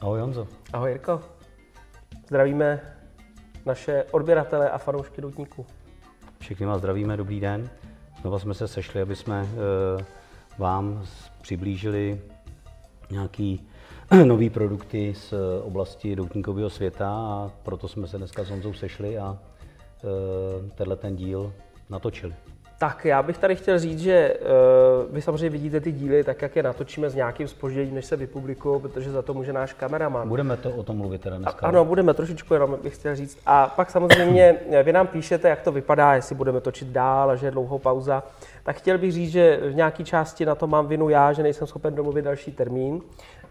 Ahoj Honzo. Ahoj Jirko. Zdravíme naše odběratele a fanoušky doutníků. Všichni vás zdravíme, dobrý den. Znova jsme se sešli, aby jsme e, vám přiblížili nějaký nový produkty z oblasti doutníkového světa a proto jsme se dneska s Honzou sešli a e, tenhle ten díl natočili. Tak já bych tady chtěl říct, že uh, vy samozřejmě vidíte ty díly tak, jak je natočíme s nějakým spožděním, než se vypublikují, protože za to může náš kameraman. Budeme to o tom mluvit teda dneska. A, ano, budeme trošičku, jenom bych chtěl říct. A pak samozřejmě vy nám píšete, jak to vypadá, jestli budeme točit dál, že je dlouhou pauza. Tak chtěl bych říct, že v nějaké části na to mám vinu já, že nejsem schopen domluvit další termín.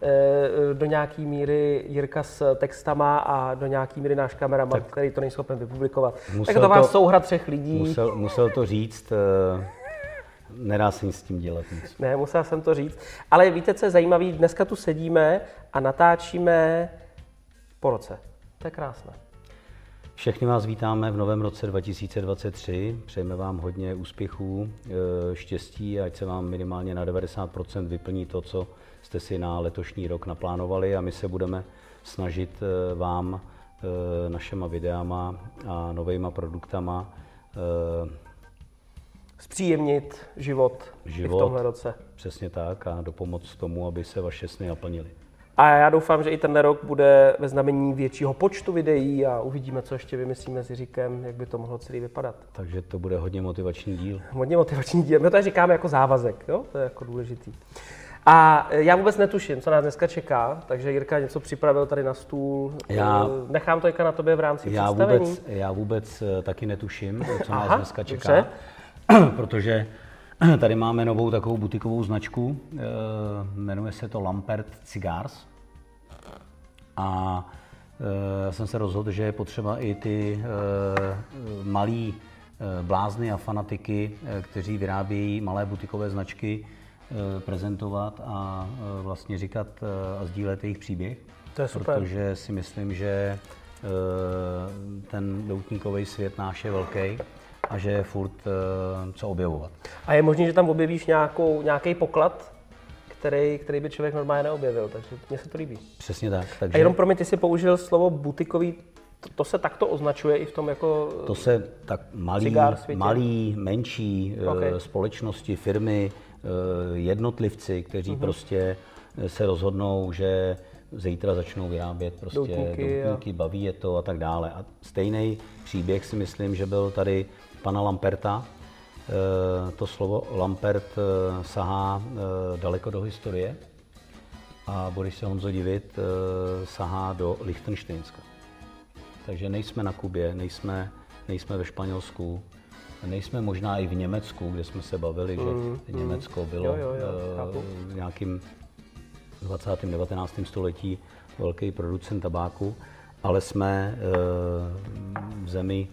Eh, do nějaký míry Jirka s textama a do nějaký míry náš kameraman, tak, který to nejsou schopen vypublikovat. Tak to vás souhra třech lidí. Musel, musel to říct, eh, nedá se nic s tím dělat nic. Ne, musel jsem to říct. Ale víte, co je zajímavé? Dneska tu sedíme a natáčíme po roce. To je krásné. Všechny vás vítáme v novém roce 2023. Přejeme vám hodně úspěchů, eh, štěstí, ať se vám minimálně na 90% vyplní to, co jste si na letošní rok naplánovali a my se budeme snažit eh, vám eh, našema videama a novejma produktama zpříjemnit život, život v tomhle roce. Přesně tak a dopomoc tomu, aby se vaše sny naplnily. A já doufám, že i ten rok bude ve znamení většího počtu videí a uvidíme, co ještě vymyslíme s Jiříkem, jak by to mohlo celý vypadat. Takže to bude hodně motivační díl. Hodně motivační díl. My to říkáme jako závazek, jo? to je jako důležitý. A já vůbec netuším, co nás dneska čeká, takže Jirka něco připravil tady na stůl. Já, eh, Nechám to Jirka na tobě v rámci já představení. Vůbec, já vůbec eh, taky netuším, co nás Aha, dneska čeká, dobře. protože tady máme novou takovou butikovou značku, eh, jmenuje se to Lampert Cigars. A já jsem se rozhodl, že je potřeba i ty malí blázny a fanatiky, kteří vyrábějí malé butikové značky, prezentovat a eh, vlastně říkat eh, a sdílet jejich příběh. To je super. Protože si myslím, že ten doutníkový svět náš je velký a že je furt co objevovat. A je možné, že tam objevíš nějakou, nějaký poklad, který, který by člověk normálně neobjevil, takže mně se to líbí. Přesně tak. Takže... A jenom pro mě, ty jsi použil slovo butikový, to, to se takto označuje i v tom jako To se tak malý, malý menší okay. společnosti, firmy, Eh, jednotlivci, kteří hmm. prostě eh, se rozhodnou, že zítra začnou vyrábět prostě doutníky, doutníky baví je to a tak dále. A stejný příběh si myslím, že byl tady pana Lamperta. Eh, to slovo Lampert sahá daleko do historie a budeš se Honzo divit, sahá do Lichtensteinska. Takže nejsme na Kubě, nejsme, nejsme ve Španělsku, Nejsme možná i v Německu, kde jsme se bavili, že mm, Německo bylo jo, jo, jo, uh, nějakým 20. 19. století velký producent tabáku, ale jsme uh, v zemi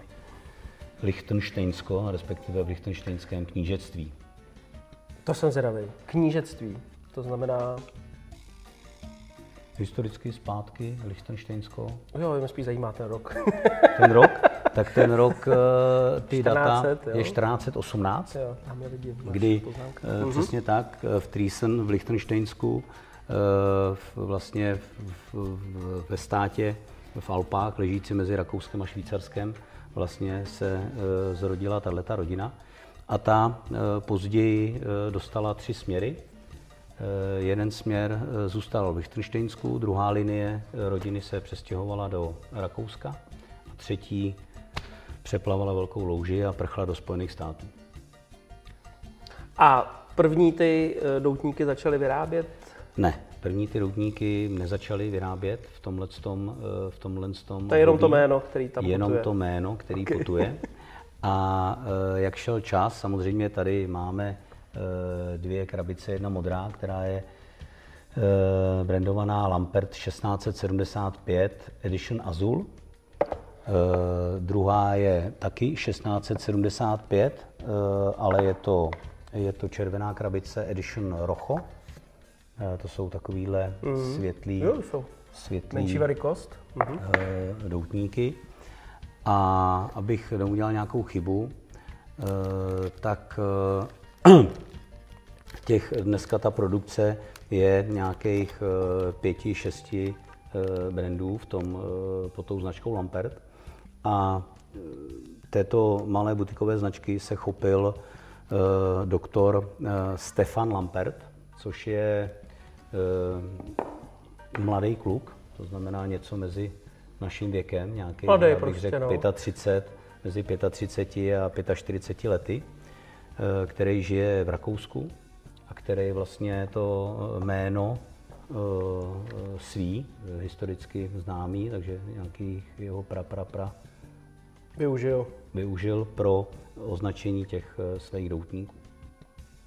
Lichtensteinsko, respektive v Lichtensteinském knížectví. To jsem zvědavý. Knížectví, to znamená historicky zpátky, Lichtensteinsko. Jo, mě spíš zajímá ten rok. ten rok? Tak ten rok, eh, ty 1400, data jo. je 1418, jo, tam je vidět, kdy uh, přesně tak eh, v Triesen v Lichtensteinsku, uh, vlastně v, v, ve státě v Alpách, ležící mezi Rakouskem a Švýcarskem, vlastně se uh, zrodila tato rodina. A ta později dostala tři směry. Eh, jeden směr eh, zůstal v Lichtensteinsku, druhá linie eh, rodiny se přestěhovala do Rakouska a třetí přeplavala velkou louži a prchla do Spojených států. A první ty doutníky začaly vyrábět? Ne, první ty doutníky nezačaly vyrábět v tomhle tom, v tomhle tom To je jenom to jméno, který tam Jenom putuje. to jméno, který okay. putuje. A jak šel čas, samozřejmě tady máme dvě krabice, jedna modrá, která je eh, brandovaná Lampert 1675 Edition Azul. Eh, druhá je taky 1675, ale je to, je to červená krabice Edition Rojo. To jsou takovýhle mm. světlý, jo, jsou. světlý Menší velikost. Mm. doutníky. A abych neudělal nějakou chybu, tak těch dneska ta produkce je nějakých eh, pěti, šesti brandů v tom, pod tou značkou Lampert. A této malé butikové značky se chopil doktor Stefan Lampert, což je mladý kluk, to znamená něco mezi naším věkem, nějaký, Mladý, bych prostě, řekl, no. 35, mezi 35 a 45 lety, eh, který žije v Rakousku a který vlastně to eh, jméno eh, svý, historicky známý, takže nějaký jeho pra, pra, pra Využil. využil pro označení těch svých doutníků.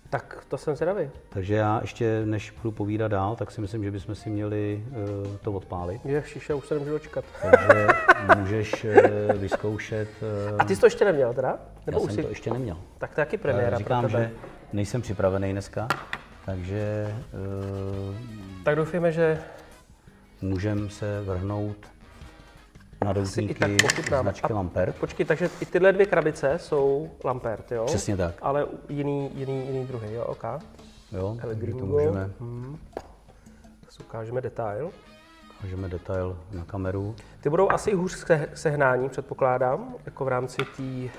Tak to jsem zvědavý. Takže já ještě, než budu povídat dál, tak si myslím, že bychom si měli uh, to odpálit. Je šiše, už se nemůžu dočkat. Takže můžeš uh, vyzkoušet. Uh, A ty jsi to ještě neměl teda? já jsem to ještě neměl. Tak to je taky premiéra Říkám, pro tebe. že nejsem připravený dneska, takže uh, Tak doufujeme, že můžeme se vrhnout i tak značky A Lampert. Počkej, takže i tyhle dvě krabice jsou Lampert, jo? Přesně tak. Ale jiný, jiný, jiný druhy, jo, OK. Jo, El takže to Gringo. můžeme, Tak ukážeme detail. můžeme detail na kameru. Ty budou asi hůř sehnání, předpokládám, jako v rámci té uh,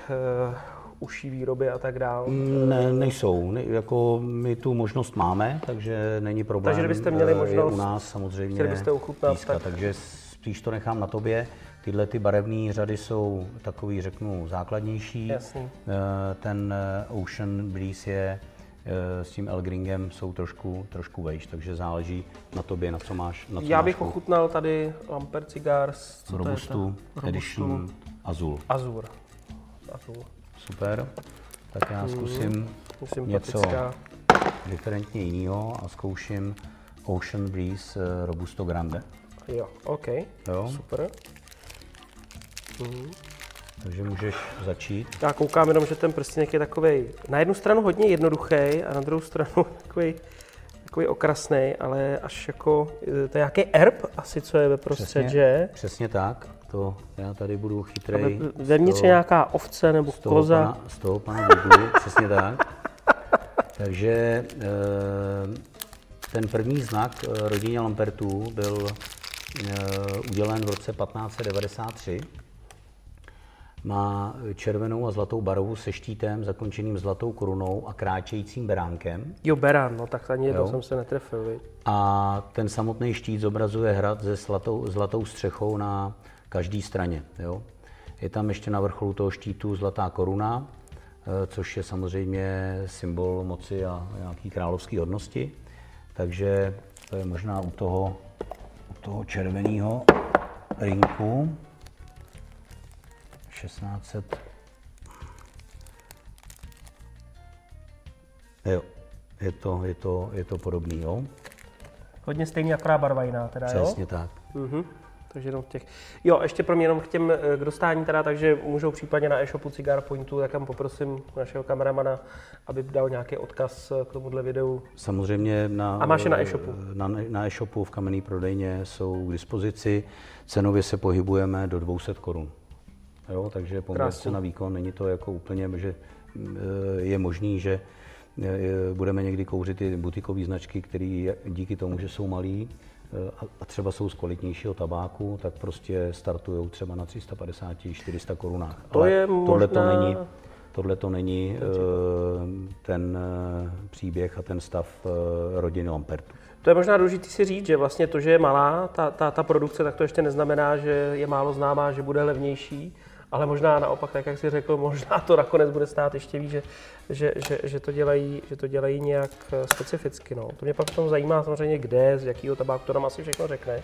uší výroby a tak dále. Ne, nejsou. Ne, jako my tu možnost máme, takže není problém. Takže kdybyste měli eh, možnost- je u nás samozřejmě chtěli byste ochutnat, pískat, tak- takže spíš to nechám na tobě. Tyhle ty barevné řady jsou takový, řeknu, základnější. Jasný. Eh, Ten eh, Ocean Breeze je eh, s tím Elgringem jsou trošku, trošku vejš, takže záleží na tobě, na co máš. Na co Já máš bych chuť. ochutnal tady Lampert Cigars, co Robustu to je? Edition Azul. Azur. Azur. Super. Tak já zkusím něco Sympatická. diferentně jiného a zkouším Ocean Breeze Robusto Grande. Jo, OK. Jo? Super. Takže můžeš začít. Já koukám jenom, že ten prstínek je takový na jednu stranu hodně jednoduchý a na druhou stranu takový takový okrasný, ale až jako, eh, to je nějaký erb asi, co je ve prostřed, že? přesně tak. To já tady budu chytrej. Vevnitř je nějaká ovce nebo z toho koza. Pana, z toho pana Google, přesně tak. Takže eh, ten první znak eh, rodině Lampertů byl udělen v roce 1593. Má červenou a zlatou barvu se štítem zakončeným zlatou korunou a kráčejícím beránkem. Jo, Beran, no tak ani jednou Jo. jsem se netrefil, viď? A ten samotný štít zobrazuje hrad se zlatou, zlatou střechou na každé straně. Jo? Je tam ještě na vrcholu toho štítu zlatá koruna, eh, což je samozřejmě symbol moci a nějaký královské hodnosti. Takže to je možná u toho, u toho červeného rinku 1600. Jo, je to, je to, je to podobný, jo? Hodně stejný, akorát barva jiná teda, Přesně jo? tak. Mhm. Takže jenom těch. Jo, ještě pro mě jenom k těm eh, k dostání teda, takže můžou případně na e-shopu Cigar Pointu, tak tam poprosím našeho kameramana, aby dal nějaký odkaz eh, k tomuhle videu. Samozřejmě na, A máš je na e-shopu? Na, na e-shopu v kamenné prodejně jsou k dispozici. Cenově se pohybujeme do 200 korun. Jo, takže poměr Krásný. na výkon není to jako úplně, že eh, je možný, že eh, budeme někdy kouřit i butikové značky, které díky tomu, že jsou malý eh, a- třeba jsou z kvalitnějšího tabáku, tak prostě startují třeba na 350-400 korunách. To je tohle to možná- není, tohle to není ten příběh a ten stav rodiny Lampertu. To je možná důležité si říct, že vlastně to, že je malá ta, ta, ta produkce, tak to ještě neznamená, že je málo známá, že bude levnější, ale možná naopak, tak jak jsi řekl, možná to nakonec bude stát ještě víc, že, že, že, že, to, dělají, že to dělají nějak eh, specificky. No. To mě pak v tom zajímá samozřejmě kde, z jakého tabáku, to nám asi všechno řekneš.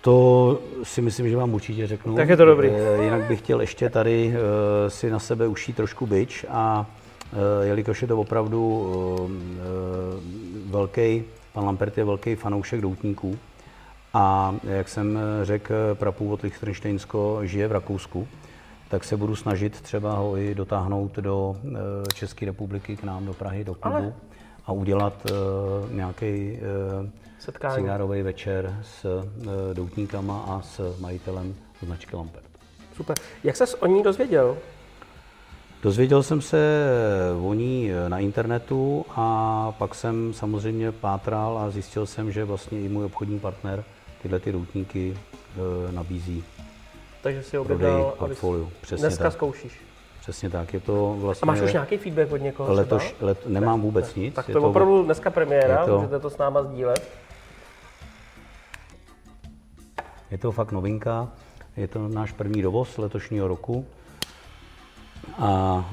To si myslím, že vám určitě řeknu. Tak je to dobrý. Eh, Jinak bych chtěl ještě tady eh, si na sebe ušít trošku byč a jelikož je to opravdu velký, pan Lampert je velký fanoušek doutníků a jak jsem eh, řekl, prapůvod Lichtensteinsko žije v Rakousku, tak se budu snažit třeba ho i dotáhnout do eh, České republiky k nám do Prahy, do klubu Ale- a udělat eh, nějaký Setkání. cigárový večer s doutníkama a s majitelem značky Lampert. Super. Jak ses o ní dozvěděl? Dozvěděl jsem se o ní na internetu a pak jsem samozřejmě pátral a zjistil jsem, že vlastně i můj obchodní partner tyhle ty doutníky e, nabízí Takže si objednal portfolio. Přesně dneska tak. zkoušíš. Přesně tak, je to vlastně... A máš už nějaký feedback od někoho Letoš, let, nemám ne, vůbec ne. nic. Tak to je to opravdu dneska premiéra, to, můžete to s náma sdílet. Je to fakt novinka, je to náš první dovoz letošního roku. A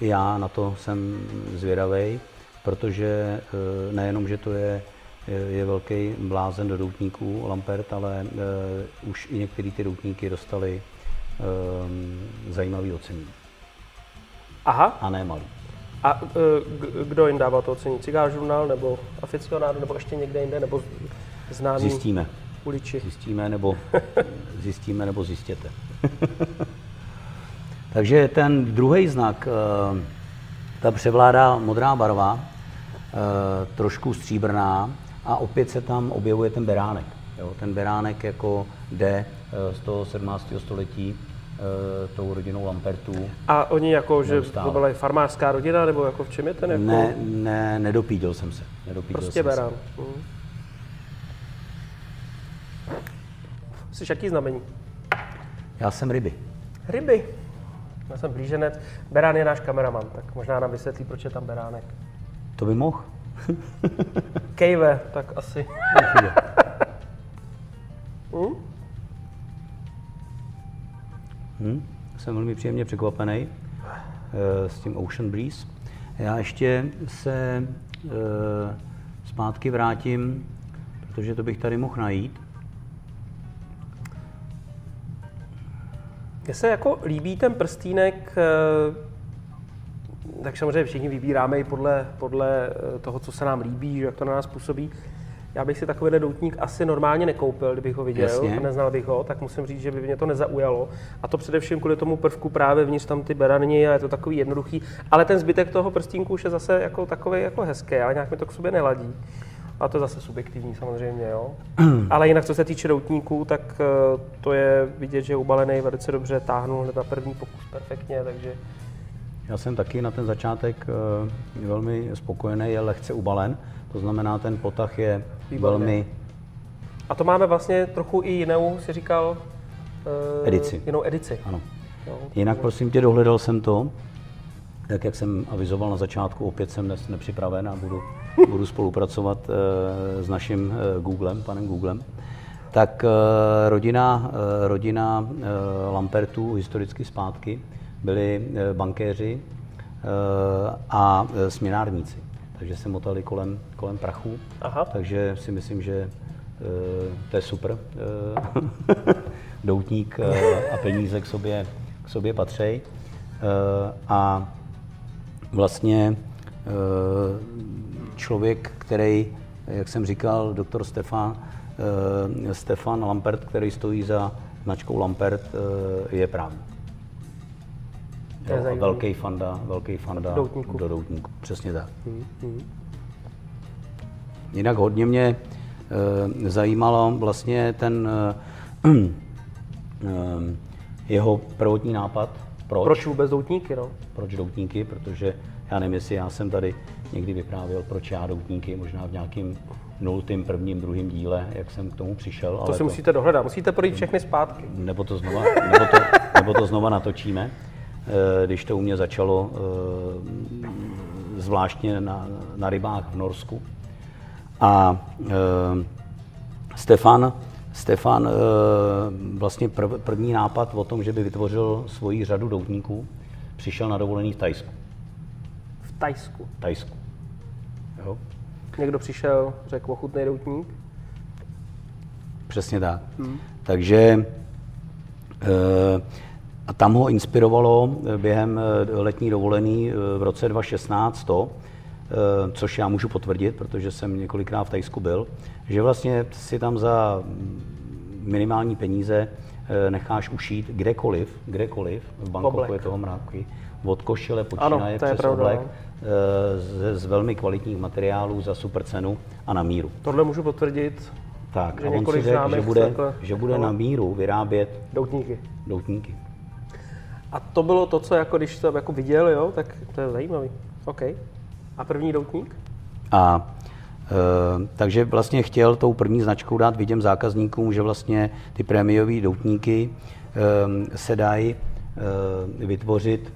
e, já na to jsem zvědavý, protože e, nejenom, že to je, je velký blázen do doutníků Lampert, ale e, už i některé ty doutníky dostali e, zajímavý ocenění. Aha. A ne malý. A e, kdo jim dával to ocení? Cigár žurnál nebo aficionádo, nebo ještě někde jinde, nebo známý Zjistíme. uliči? Zjistíme nebo, zjistíme nebo zjistěte. Takže ten druhý znak, eh, ta převládá modrá barva, eh, trošku stříbrná a opět se tam objevuje ten beránek. Jo, ten beránek jako jde eh, z toho 17. století tou rodinou Lampertů. A oni jako, že to byla farmářská rodina, nebo jako v čem je ten? Jako... Ne, ne, nedopídil jsem se. Nedopídil prostě jsem berán. Se. Mhm. Jsi jaký znamení? Já jsem ryby. Ryby. Já jsem blíženec. Berán je náš kameraman, tak možná nám vysvětlí, proč je tam beránek. To by mohl. Kejve, tak asi. hm? Hm? Jsem velmi příjemně překvapený uh, s tím Ocean Breeze. Já ještě se uh, zpátky vrátím, protože to bych tady mohl najít. Mně se jako líbí ten prstínek, eh, tak samozřejmě všichni vybíráme i podle, podle eh, toho, co se nám líbí, jak to na nás působí. Já bych si takovýhle doutník asi normálně nekoupil, kdybych ho viděl, Jasně. neznal bych ho, tak musím říct, že by mě to nezaujalo. A to především kvůli tomu prvku právě vnitř tam ty berany a je to takový jednoduchý. Ale ten zbytek toho prstínku už je zase jako takový jako hezký, ale nějak mi to k sobě neladí. A to je zase subjektivní samozřejmě, jo. Ale jinak, co se týče doutníků, tak eh, to je vidět, že je ubalený velice dobře, táhnul hned na první pokus perfektně, takže... Já jsem taky na ten začátek eh, velmi spokojený, je lehce ubalen, to znamená, ten potah je Výborně. velmi... A to máme vlastně trochu i jinou, si říkal... Uh, edici. Jinou edici. Ano. Jo, Jinak prosím tě, dohledal jsem to, tak jak jsem avizoval na začátku, opět jsem dnes nepřipraven a budu, budu spolupracovat uh, s naším Googlem, panem Googlem. Tak rodina, rodina Lampertů historicky zpátky byli uh, bankéři uh, a uh, směnárníci. Takže se motali kolem, kolem prachu. Aha. Takže si myslím, že to je super. Doutník a peníze k sobě, k sobě patří. Uh, a vlastně člověk, který, jak jsem říkal, doktor Stefan, Stefan Lampert, který stojí za značkou Lampert, je právník. Jo, velký fanda, velký fanda doutníku. do doutníku. Přesně tak. Hmm, hmm. Jinak hodně mě e, zajímalo vlastně ten e, e, jeho prvotní nápad. Proč? Proč vůbec doutníky? No? Proč doutníky? Protože já nevím, jestli já jsem tady někdy vyprávěl, proč já doutníky, možná v nějakým nultým prvním, druhým díle, jak jsem k tomu přišel. To ale si to, musíte dohledat, musíte projít všechny zpátky. Nebo to znova, nebo to, nebo to znova natočíme. Eh, když to u mě začalo eh, zvláštně na, na rybách v Norsku. A eh, Stefan, Stefan vlastně prv, první nápad o tom, že by vytvořil svoji řadu doutníků, přišel na dovolený v Tajsku. V Tajsku? Tajsku. Jo. Někdo přišel, řekl ochutný doutník? Přesně tak. Hmm. Takže a tam ho inspirovalo eh, během eh, letní dovolený eh, v roce 2016 to, což já můžu potvrdit, protože jsem několikrát v Tajsku byl, že vlastně si tam za minimální peníze necháš ušít kdekoliv, kdekoliv, v Bangkoku oblek. je toho mráky, od košile počínaje přes pravda, oblek, z, z velmi kvalitních materiálů za super cenu a na míru. Tohle můžu potvrdit. Tak, a on si řekl, že bude, že bude na míru vyrábět doutníky. doutníky. A to bylo to, co jako když to jako viděl, jo, tak to je zajímavý. OK. A první doutník? A takže vlastně chtěl tou první značkou dát viděm zákazníkům, že vlastně ty prémiové doutníky se dají vytvořit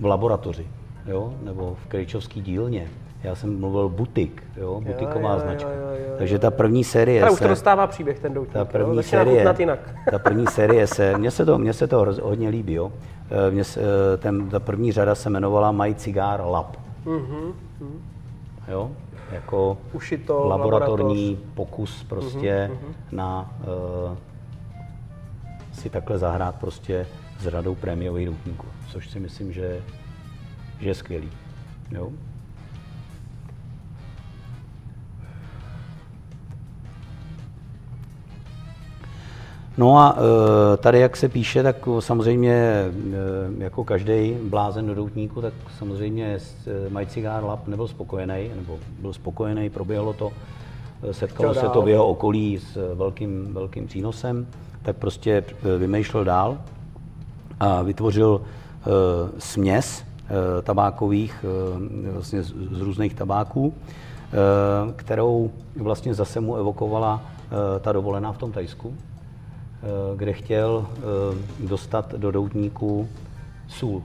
v laboratoři, jo? nebo v Krejčovský dílně. Já jsem mluvil butik, jo, butiková jo, jo, značka. Jo, jo, jo, Takže ta první série Ta už to dostává příběh, ten doutník. Ta první jo? série, jinak. ta první série se, mně se to, mně se to hodně líbí, jo. Eh, mně se, eh, ten, ta první řada se jmenovala My Cigar Lab. Mm-hmm. Jo, jako Ušito, laboratorní laboratoř. pokus prostě mm-hmm. na uh, si takhle zahrát prostě s řadou prémiových doutníků, což si myslím, že, že je skvělý. Jo? No a e, tady, jak se píše, tak samozřejmě e, jako každý blázen do doutníku, tak samozřejmě My Cigar Lab nebyl spokojený, nebo byl spokojený, proběhlo to, e, setkalo se to v jeho okolí s velkým, velkým přínosem, tak prostě vymýšlel dál a vytvořil směs tabákových, vlastně z, různých tabáků, kterou vlastně zase mu evokovala ta dovolená v tom Tajsku, kde chtěl eh, dostat do doutníku sůl.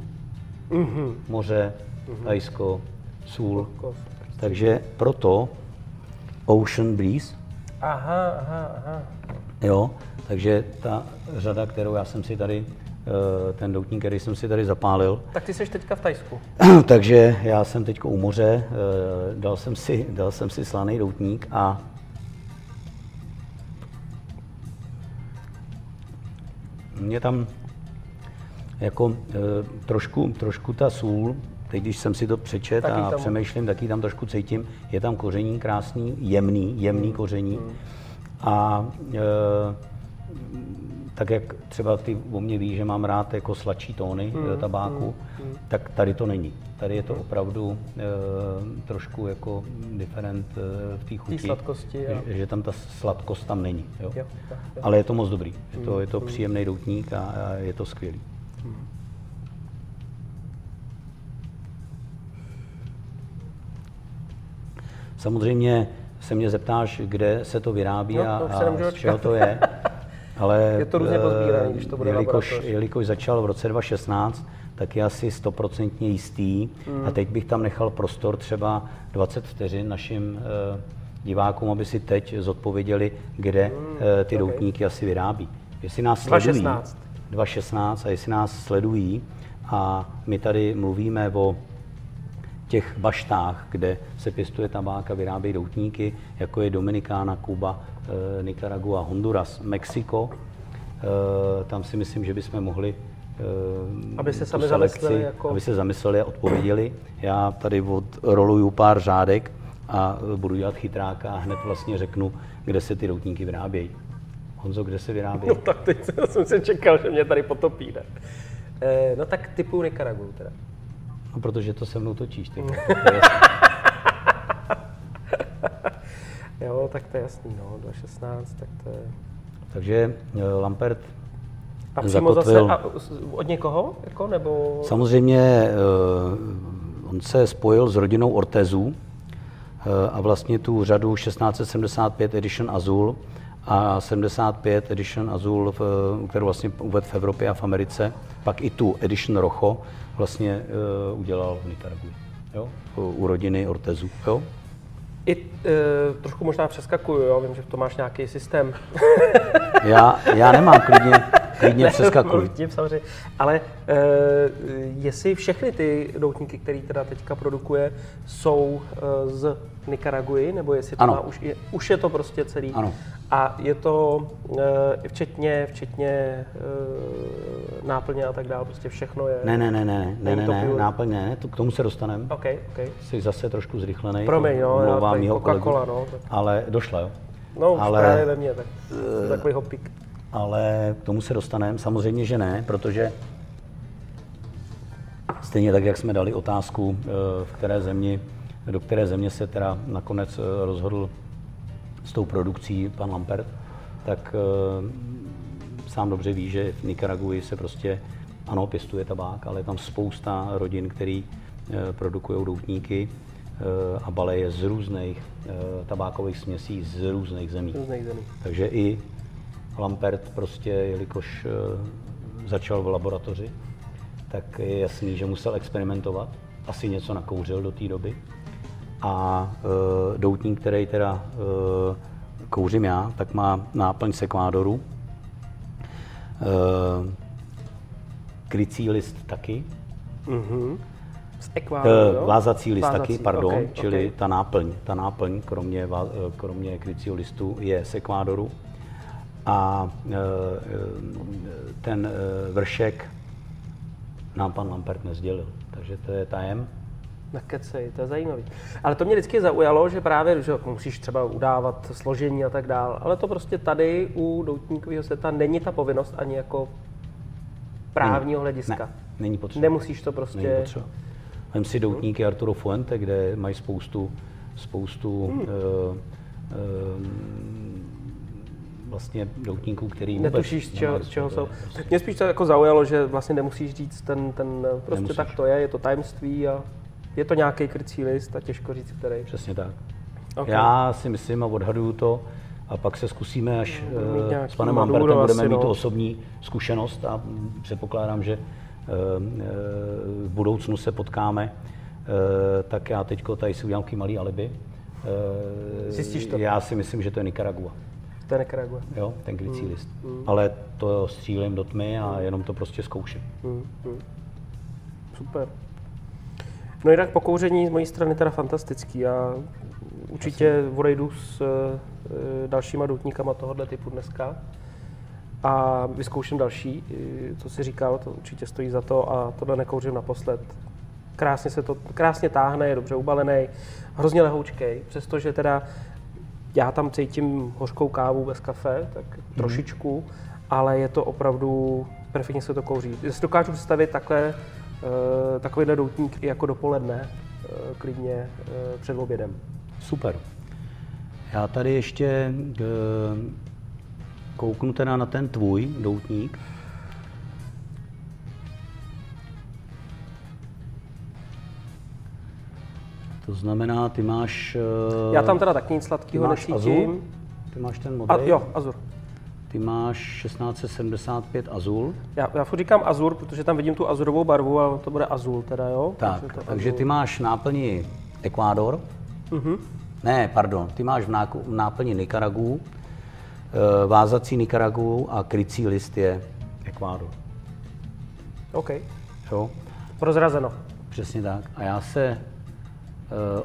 Mm-hmm. Moře, mm-hmm. Tajsko, sůl. Takže proto Ocean Breeze. Aha, aha, aha. Jo, takže ta řada, kterou já jsem si tady, eh, ten doutník, který jsem si tady zapálil. Tak ty jsi teďka v Tajsku. takže já jsem teď u moře, dal jsem si, dal jsem si slaný doutník a mě tam jako e, trošku, trošku ta sůl, teď když jsem si to přečet taky a tam. přemýšlím, taky tam trošku cítím, je tam koření krásný, jemný, jemný hmm. koření. Hmm. A e, tak jak třeba ty o mě ví, že mám rád jako sladší tóny hmm. tabáku, hmm. hmm. tak tady to není. Tady je to hmm. opravdu e, trošku jako different e, v té chuti. Tý sladkosti, jo. Že, že tam ta sladkost tam není. Jo? Jo, jo, jo. Ale je to moc dobrý. Je to, je to hmm. příjemný doutník a, a je to skvělý. Hmm. Samozřejmě se mě zeptáš, kde se to vyrábí no, a, a z čeho to je. Ale je to různě eh, pozbíraný, když to bude jelikož, jelikož začal v roce 2016, tak je asi stoprocentně jistý. Hmm. A teď bych tam nechal prostor třeba 20 vteřin našim uh, divákům, aby si teď zodpověděli, kde hmm, uh, ty okay. doutníky asi vyrábí. Jestli nás 2016. 2016 a jestli nás sledují a my tady mluvíme o těch baštách, kde se pěstuje tabák a vyrábějí doutníky, jako je Dominikána, Kuba, Eh, Nicaragua, Honduras, Mexiko. Eh, tam si myslím, že bychom mohli eh, aby se sami selekci, zamysleli, jako... aby se zamysleli a odpověděli. Já tady odroluju pár řádek a budu dělat chytráka a hned vlastně řeknu, kde se ty doutníky vyrábějí. Honzo, kde se vyrábí? No tak teď jsem se čekal, že mě tady potopí, ne? no tak typu Nicaragu teda. No protože to se mnou točíš, ty. Jo, tak to je jasný, no, 2016, tak to je... Takže eh, Lampert a přímo zakotvil... zase a od někoho, jako, nebo... Samozřejmě uh, on se spojil s rodinou Ortezů uh, a vlastně tu řadu 1675 Edition Azul a 75 Edition Azul, kterou vlastně uvedl v Evropě a v Americe, pak i tu Edition Rojo vlastně udělal v Nikaragui, jo? u rodiny Ortezů. Jo? I e, trošku možná přeskakuju, jo? vím, že to máš nějaký systém. já, já nemám, klidně, klidně ne, přeskakuju. Tím, samozřejmě. Ale e, jestli všechny ty doutníky, které teda teďka produkuje, jsou e, z Nikaraguji, nebo jestli to ano. má, už, je, už je to prostě celý. Ano. A je to e, včetně, včetně e, náplně a tak dále, prostě všechno je... Ne, ne, ne, ne, ne, ne, ne, náplně ne, to, k tomu se dostaneme. OK, OK. Jsi zase trošku zrychlený. Promiň, no, já Coca-Cola, no. Tak... Ale došla, jo? No, už ale, právě ve mně, tak uh, takový hopík. Ale k tomu se dostaneme, samozřejmě, že ne, protože stejně tak, jak jsme dali otázku, eh, v které zemi, do které země se teda nakonec eh, rozhodl s tou produkcí pan Lampert, tak sám dobře ví, že v Nikaraguji se prostě, ano, pěstuje tabák, ale je tam spousta rodin, který produkují doutníky a baleje z různých tabákových směsí z různých zemí. Různých zemí. Takže i Lampert prostě, jelikož začal v laboratoři, tak je jasný, že musel experimentovat. Asi něco nakouřil do té doby. A e, doutník, který teda e, kouřím já, tak má náplň sekvádoru. E, krycí list taky. Mm-hmm. Z ekvádoru, e, vázací list vázací, taky, pardon, okay, čili okay. ta náplň, ta náplň, kromě, kromě krycího listu, je z ekvádoru. A e, ten e, vršek nám pan Lampert nezdělil. Takže to je tajem. Nekecej, to je zajímavý. Ale to mě vždycky zaujalo, že právě, že musíš třeba udávat složení a tak dál, ale to prostě tady u doutníkového seta není ta povinnost ani jako právního hlediska. Ne, není potřeba. Nemusíš to prostě... Není potřeba. Vem si doutníky Arturo Fuente, kde mají spoustu, spoustu hmm. uh, uh, vlastně doutníků, který Netušíš, z čeho, z čeho jsou. Mě spíš to jako zaujalo, že vlastně nemusíš říct ten, ten prostě nemusíš. tak to je, je to tajemství a je to nějaký krycí list a těžko říct, který. Přesně tak. Okay. Já si myslím a odhaduju to, a pak se zkusíme, až uh, s panem Lambertem budeme mít no. tu osobní zkušenost a předpokládám, že uh, v budoucnu se potkáme, tak já teď tady si udělám malý alibi. Zjistíš to? Já si myslím, že to je Nicaragua. To je Nicaragua. Jo, ten krycí mm, list. Mm. Ale to střílím do tmy a jenom to prostě zkouším. Mm, mm. Super. No jinak pokouření z mojí strany teda fantastický. Já určitě odejdu s e, dalšíma doutníkama tohohle typu dneska a vyzkouším další, co si říkal, to určitě stojí za to a tohle nekouřím naposled. Krásně se to, krásně táhne, je dobře ubalený, hrozně lehoučkej, přestože teda já tam cítím hořkou kávu bez kafe, tak mm. trošičku, ale je to opravdu, perfektně se to kouří. Já si dokážu představit takhle, uh, takovýhle doutník i jako dopoledne, uh, klidně uh, před obědem. Super. Já tady ještě kouknu teda na ten tvůj doutník. To znamená, ty máš... Uh, Já tam teda taky nic sladkého necítím. Azul? Ty máš ten model? A, jo, Azur. Ty máš 1675 Azul. Já, já furt říkám Azur, protože tam vidím tu azurovou barvu, ale to bude Azul teda, jo? Tak, takže, takže ty máš náplni Ekvádor. Uh-huh. Ne, pardon, ty máš v, náku, v náplni Nikaragu, eh, vázací Nikaragu a krycí list je Ekvádor. OK. Jo? Prozrazeno. Přesně tak. A já se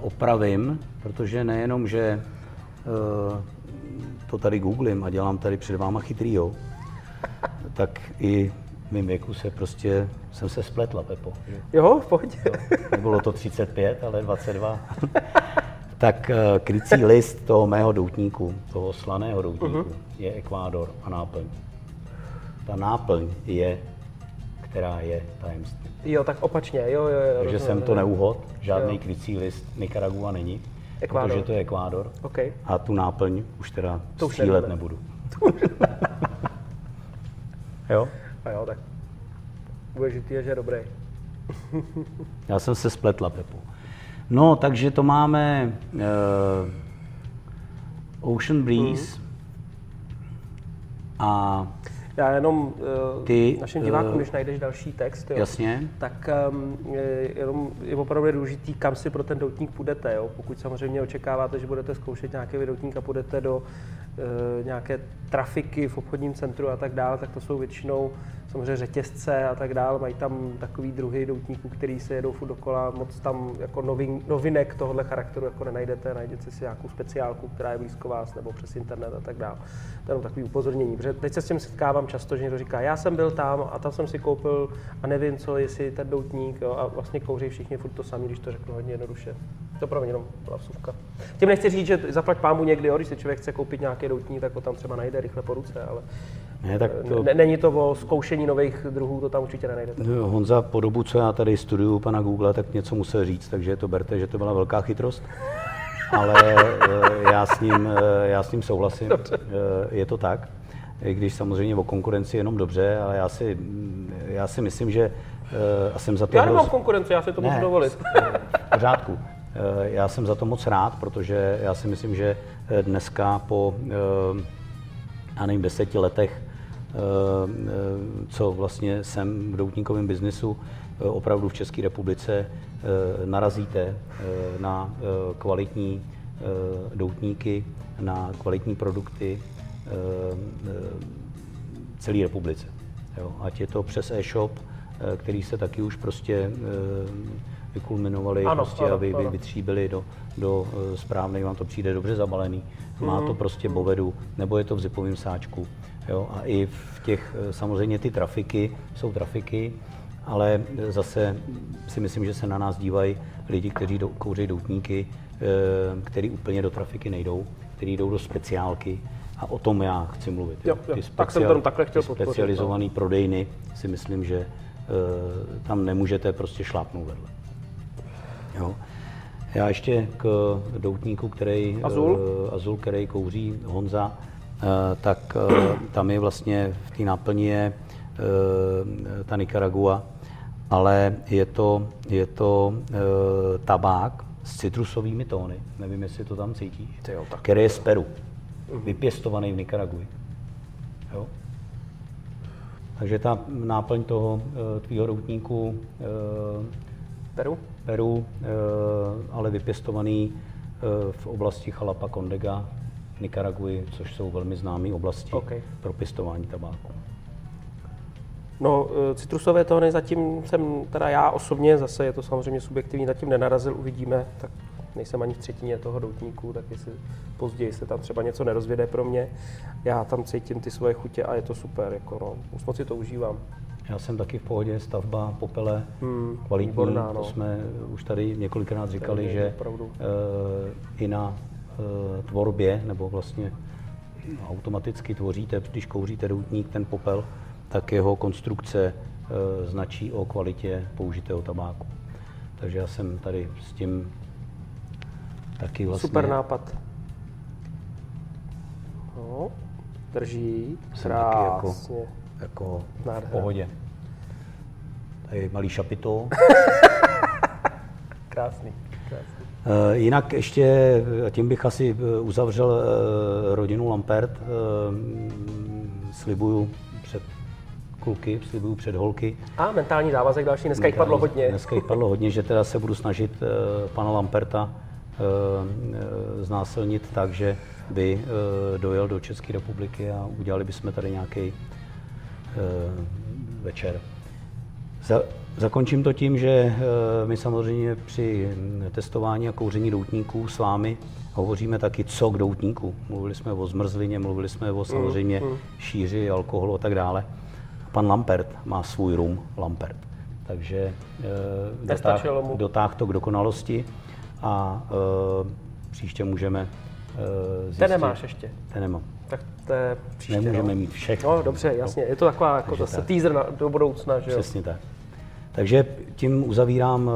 opravím, protože nejenom, že eh, to tady googlím a dělám tady před váma chytrýho, tak i v mém věku se prostě, jsem se spletla, Pepo. Že? Jo, pojď. Jo, nebylo to 35, ale 22. tak eh, krycí list toho mého doutníku, toho slaného doutníku, uh-huh. je Ekvádor a náplň. Ta náplň je, která je tajemství. Jo, tak opačně, jo, jo, jo. Takže jsem to neuhod, žádný krycí list Nicaragua není, Ekvádor. protože to je Ekvádor. Okay. A tu náplň už teda to střílet už nebudu. jo? A jo, tak důležitý je, že je dobrý. Já jsem se spletla, Pepu. No, takže to máme uh, Ocean Breeze mm. a já jenom uh, Ty, našim divákům, uh, když najdeš další text, jo, jasně. tak um, je, jenom je opravdu důležitý, kam si pro ten doutník půjdete. Jo. Pokud samozřejmě očekáváte, že budete zkoušet nějaký doutník a půjdete do uh, nějaké trafiky v obchodním centru a tak dále, tak to jsou většinou samozřejmě řetězce a tak dále, mají tam takový druhý doutníků, který se jedou furt dokola, moc tam jako novin, novinek tohohle charakteru jako nenajdete, najdete si nějakou speciálku, která je blízko vás, nebo přes internet a tak dále. To je takový upozornění, protože teď se s tím setkávám často, že někdo říká, já jsem byl tam a tam jsem si koupil a nevím, co, jestli ten doutník, jo, a vlastně kouří všichni furt to samé, když to řeknu hodně jednoduše. To pro mě jenom byla vsuvka. Tím nechci říct, že zaplať pámu někdy, jo, když si člověk chce koupit nějaký doutník, tak ho tam třeba najde rychle po ruce, ale ne, tak to... ne, není to o zkoušení nových druhů, to tam určitě nenajdete. Honza po dobu, co já tady studuju pana Google, tak něco musel říct, takže to berte, že to byla velká chytrost. Ale eh, já s ním, eh, já s ním souhlasím, dobře. Eh, je to tak. I když samozřejmě o konkurenci jenom dobře, ale já si, já si myslím, že a jsem za to... Já nemám konkurenci, já si to můžu dovolit. V pořádku. Já jsem za to moc rád, protože já si myslím, že dneska po, já nevím, deseti letech, co vlastně jsem v doutníkovém biznisu, opravdu v České republice narazíte na kvalitní doutníky, na kvalitní produkty celé republice. Jo, ať je to přes e-shop, eh, který se taky už prostě eh, vykulminovali, ano, prostě, ano, aby ano. vytříbili do, do eh, správnej, vám to přijde dobře zabalený, mm-hmm. má to mhm. prostě bovedu, nebo je to v zipovém sáčku. Jo, a i v těch, samozřejmě ty trafiky, jsou trafiky, ale zase si myslím, že se na nás dívají lidi, kteří do, kouří doutníky, který úplně do trafiky nejdou, kteří jdou do speciálky, a o tom já chci mluvit. Jo, jo. Ty speciál, tak jsem takhle chtěl specializované no. prodejny si myslím, že uh, tam nemůžete prostě šlápnout vedle. Jo. Já ještě k doutníku, který, Azul, Azul který kouří Honza, tak uh, tam je vlastně v té náplni je uh, ta Nicaragua, ale je to, je to tabák s citrusovými tóny, nevím, jestli to tam cítíš, jo, tak. který je z Peru vypěstovaný v Nikaraguji. Jo? Takže ta náplň toho tvýho routníku Peru, Peru ale vypěstovaný v oblasti Chalapa Condega, Nikaraguji, což jsou velmi známé oblasti okay. pro pěstování tabáku. No, citrusové tóny zatím jsem, teda já osobně, zase je to samozřejmě subjektivní, zatím nenarazil, uvidíme, tak nejsem ani v třetině toho doutníku, tak jestli později se tam třeba něco nerozvěde pro mě, já tam cítím ty svoje chutě a je to super, jako no, už moc si to užívám. Já jsem taky v pohodě, stavba, popele, hmm, kvalitní, výborná, no. to jsme už tady několikrát říkali, že uh, i na tvorbě, nebo vlastně automaticky tvoříte, když kouříte doutník, ten popel, tak jeho konstrukce uh, značí o kvalitě použitého tabáku. Takže já jsem tady s tím Taky vlastně. Super nápad. No, drží. Krásně. Jako, jako v pohodě. Tady malý šapito. Krásný. Uh, jinak ještě, tím bych asi eh, uzavřel uh, rodinu Lampert. Uh, slibuju před kluky, slibuju před holky. A mentální závazek další, dneska jich padlo hodně. Dneska jich padlo hodně, že teda se budu snažit pana Lamperta Eh, znásilnit tak, že by eh, dojel do České republiky a udělali bychom tady nějaký eh, večer. Za, zakončím to tím, že my samozřejmě při testování a kouření doutníků s vámi hovoříme taky co k doutníku. Mluvili jsme o zmrzlině, mluvili jsme o samozřejmě mm, mm. šíři alkoholu a tak dále. Pan Lampert má svůj rum Lampert. Takže dotáh, dotáh to k dokonalosti a uh, příště můžeme zjistit. Ten nemáš ještě? Ten nemám. Tak to je příště. Nemůžeme no. mít všechno. No dobře, jasně. Je to taková jako zase tak. teaser na, do budoucna, že jo? Přesně tak. Takže tím uzavírám uh,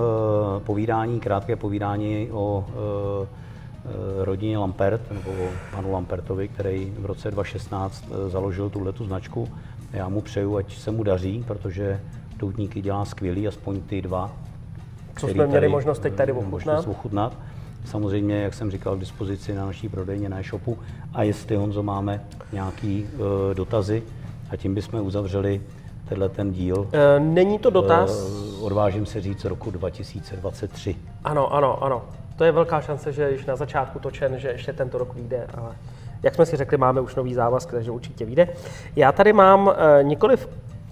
povídání, krátké povídání o uh, rodině Lampert, nebo o panu Lampertovi, který v roce 2016 založil tuhle značku. Já mu přeju, ať se mu daří, protože doutníky dělá skvělý, aspoň ty dva, co jsme měli možnost teď tady ochutnat. ochutnat. Samozřejmě, jak jsem říkal, k dispozici na naší prodejně, na e-shopu. A jestli, Honzo, máme nějaký uh, dotazy, a tím bychom uzavřeli tenhle ten díl. Uh, není to dotaz? Uh, odvážím se říct roku 2023. Ano, ano, ano. To je velká šance, že již na začátku točen, že ještě tento rok vyjde, ale jak jsme si řekli, máme už nový závazek, takže určitě vyjde. Já tady mám uh, nikoliv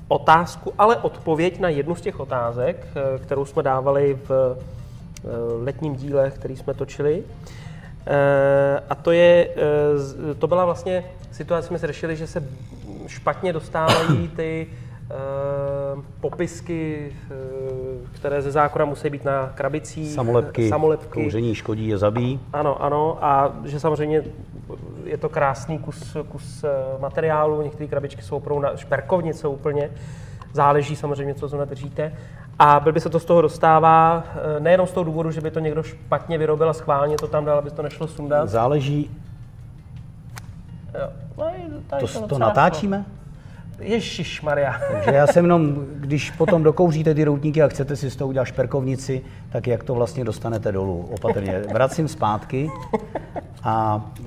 otázku, ale odpověď na jednu z těch otázek, eh, kterou jsme dávali v eh, letním díle, který jsme točili. Eh, a to, je, to byla vlastně situace, jsme se řešili, že se špatně dostávají ty popisky, které ze zákona musí být na krabicích. Samolepky, samolepky. kouření škodí je zabíjí. Ano, ano, a že samozřejmě je to krásný kus, kus eh, materiálu, některé krabičky jsou opravdu na šperkovnice úplně, záleží samozřejmě, co zrovna držíte. A byl by se to z toho dostává, eh, nejenom z toho důvodu, že by to někdo špatně vyrobil a schválně to tam dal, aby to nešlo sundat. Záleží. Jo. No, to, to, to natáčíme? Ježíš Maria. Takže já jsem jenom, když potom dokouříte ty routníky a chcete si z toho udělat šperkovnici, tak jak to vlastně dostanete dolů opatrně. Vracím zpátky a uh,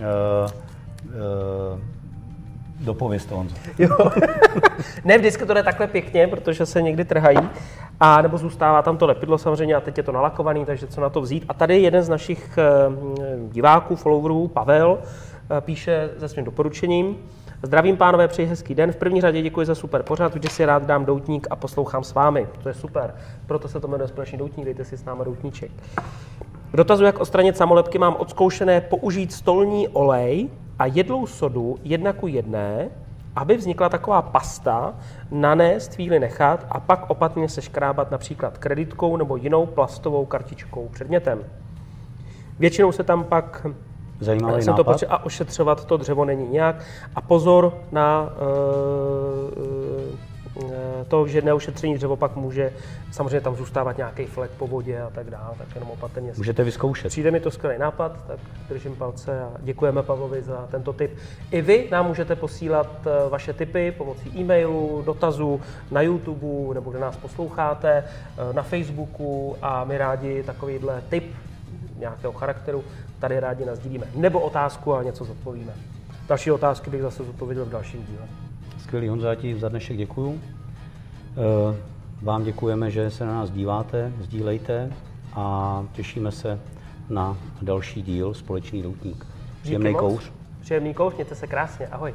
uh, dopověz to, Honzo. Jo. ne, vždycky to jde takhle pěkně, protože se někdy trhají. A nebo zůstává tam to lepidlo samozřejmě a teď je to nalakovaný, takže co na to vzít. A tady jeden z našich diváků, followerů, Pavel, píše se svým doporučením. Zdravím pánové, přeji hezký den. V první řadě děkuji za super pořád, vždy si rád dám doutník a poslouchám s vámi. To je super. Proto se to jmenuje společný doutník, dejte si s námi doutníček. K dotazu, jak odstranit samolepky, mám odzkoušené použít stolní olej a jedlou sodu jedna ku jedné, aby vznikla taková pasta, nanést, chvíli nechat a pak opatrně se škrábat například kreditkou nebo jinou plastovou kartičkou předmětem. Většinou se tam pak Zajímavý se nápad. To a ošetřovat to dřevo není nějak. A pozor na uh, uh, to, že neošetření dřevo pak může samozřejmě tam zůstávat nějaký flek po vodě a tak dále, tak jenom opatrně. Můžete vyzkoušet. Přijde mi to skvělý nápad, tak držím palce a děkujeme Pavlovi za tento tip. I vy nám můžete posílat eh, vaše tipy pomocí e-mailu, dotazů na YouTube nebo kde nás posloucháte, na Facebooku a my rádi takovýhle tip nějakého charakteru tady rádi nazdílíme. Nebo otázku a něco zodpovíme. Další otázky bych zase zodpověděl v dalším díle. Skvělý Honzo, já ti za dnešek děkuju. Eh, vám děkujeme, že se na nás díváte, sdílejte a těšíme se na další díl Společný doutník. Příjemný kouř. Příjemný kouř, mějte se krásně, ahoj.